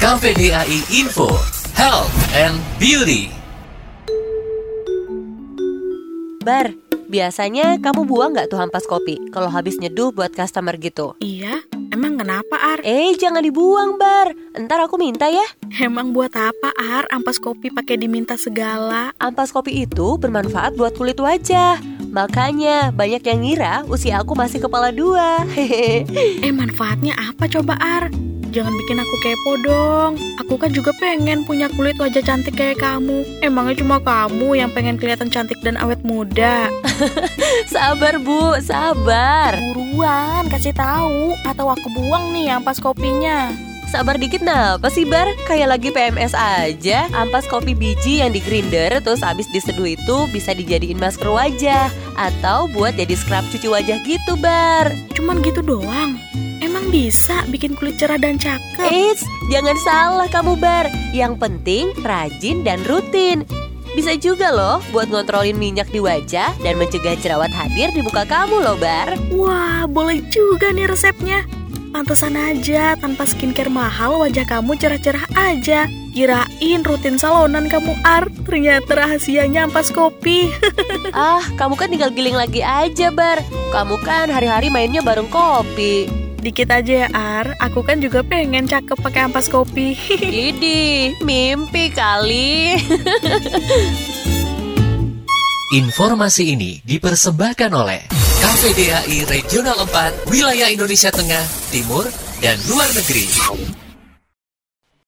KPDAI Info, Health and Beauty. Bar, biasanya kamu buang nggak tuh ampas kopi kalau habis nyeduh buat customer gitu? Iya, emang kenapa Ar? Eh, jangan dibuang, Bar. Ntar aku minta ya. Emang buat apa Ar ampas kopi pakai diminta segala? Ampas kopi itu bermanfaat buat kulit wajah. Makanya banyak yang ngira usia aku masih kepala dua. Hehehe. Eh manfaatnya apa coba Ar? Jangan bikin aku kepo dong. Aku kan juga pengen punya kulit wajah cantik kayak kamu. Emangnya cuma kamu yang pengen kelihatan cantik dan awet muda? sabar, Bu, sabar. Buruan kasih tahu atau aku buang nih ampas kopinya. Sabar dikit napa sih Bar? Kayak lagi PMS aja Ampas kopi biji yang di grinder Terus abis diseduh itu bisa dijadiin masker wajah Atau buat jadi scrub cuci wajah gitu Bar Cuman gitu doang. Bisa bikin kulit cerah dan cakep? Eits, jangan salah kamu Bar Yang penting rajin dan rutin bisa juga loh buat ngontrolin minyak di wajah dan mencegah jerawat hadir di muka kamu loh Bar Wah, boleh juga nih resepnya. Pantesan aja tanpa skincare mahal wajah kamu cerah-cerah aja. Kirain rutin salonan kamu Ar, ternyata rahasianya ampas kopi. Ah, kamu kan tinggal giling lagi aja Bar Kamu kan hari-hari mainnya bareng kopi Dikit aja ya Ar, aku kan juga pengen cakep pakai ampas kopi. Idi, mimpi kali. Informasi ini dipersembahkan oleh KPDAI Regional 4, Wilayah Indonesia Tengah, Timur, dan Luar Negeri.